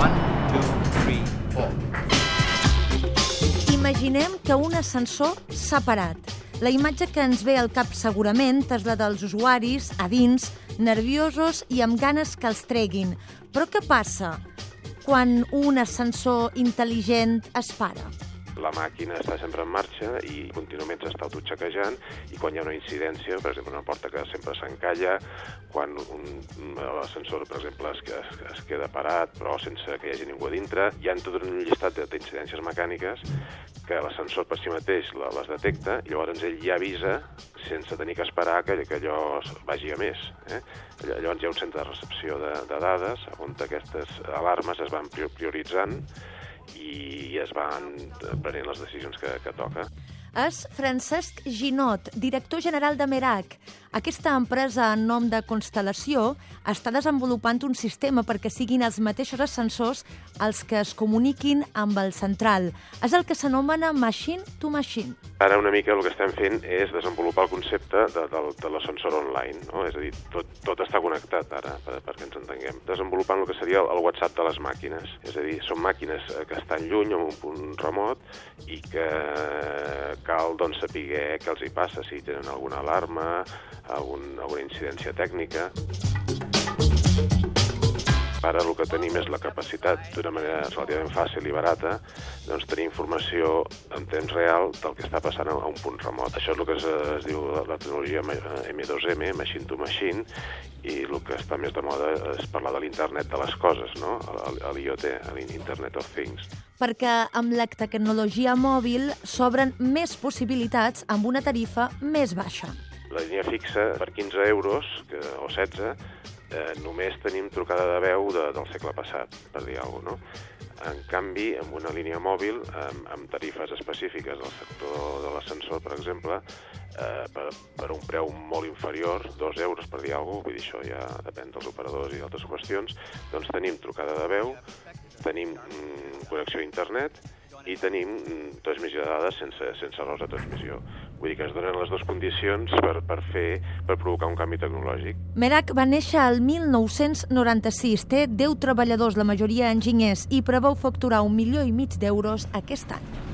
One, two, three, four. Imaginem que un ascensor s'ha parat. La imatge que ens ve al cap segurament és la dels usuaris a dins, nerviosos i amb ganes que els treguin. Però què passa quan un ascensor intel·ligent es para? La màquina està sempre en marxa i contínuament s'està autoxequejant i quan hi ha una incidència, per exemple, una porta que sempre s'encalla, quan un, l'ascensor, per exemple, es, es, es queda parat però sense que hi hagi ningú a dintre, hi ha tot un llistat d'incidències mecàniques que l'ascensor per si mateix les detecta i llavors ell ja avisa sense tenir que esperar que, que allò vagi a més. Eh? Llavors hi ha un centre de recepció de, de dades on aquestes alarmes es van prioritzant i es van prenent les decisions que, que toca. És Francesc Ginot, director general de Merac. Aquesta empresa en nom de Constel·lació està desenvolupant un sistema perquè siguin els mateixos ascensors els que es comuniquin amb el central. És el que s'anomena machine to machine. Ara una mica el que estem fent és desenvolupar el concepte de, de, de l'ascensor online, no? és a dir, tot, tot està connectat ara, per, perquè ens entenguem. Desenvolupant el que seria el WhatsApp de les màquines, és a dir, són màquines que estan lluny, en un punt remot, i que cal doncs, saber què els hi passa, si tenen alguna alarma, algun, alguna incidència tècnica. Ara el que tenim és la capacitat, d'una manera relativament fàcil i barata, doncs tenir informació en temps real del que està passant a un punt remot. Això és el que es, es diu la tecnologia M2M, Machine to Machine, i el que està més de moda és parlar de l'internet de les coses, no? l'IoT, l'Internet of Things. Perquè amb la tecnologia mòbil s'obren més possibilitats amb una tarifa més baixa. La línia fixa per 15 euros que, o 16 eh, només tenim trucada de veu de, del segle passat, per dir alguna cosa, no? En canvi, amb una línia mòbil, amb, amb tarifes específiques del sector de l'ascensor, per exemple, eh, per, per un preu molt inferior, dos euros per dir alguna cosa, vull dir, això ja depèn dels operadors i d'altres qüestions, doncs tenim trucada de veu, tenim mm, connexió a internet i tenim mm, transmissió de dades sense, sense errors de transmissió. Vull dir que es donen les dues condicions per, per fer per provocar un canvi tecnològic. Merak va néixer al 1996, té 10 treballadors, la majoria enginyers, i preveu facturar un milió i mig d'euros aquest any.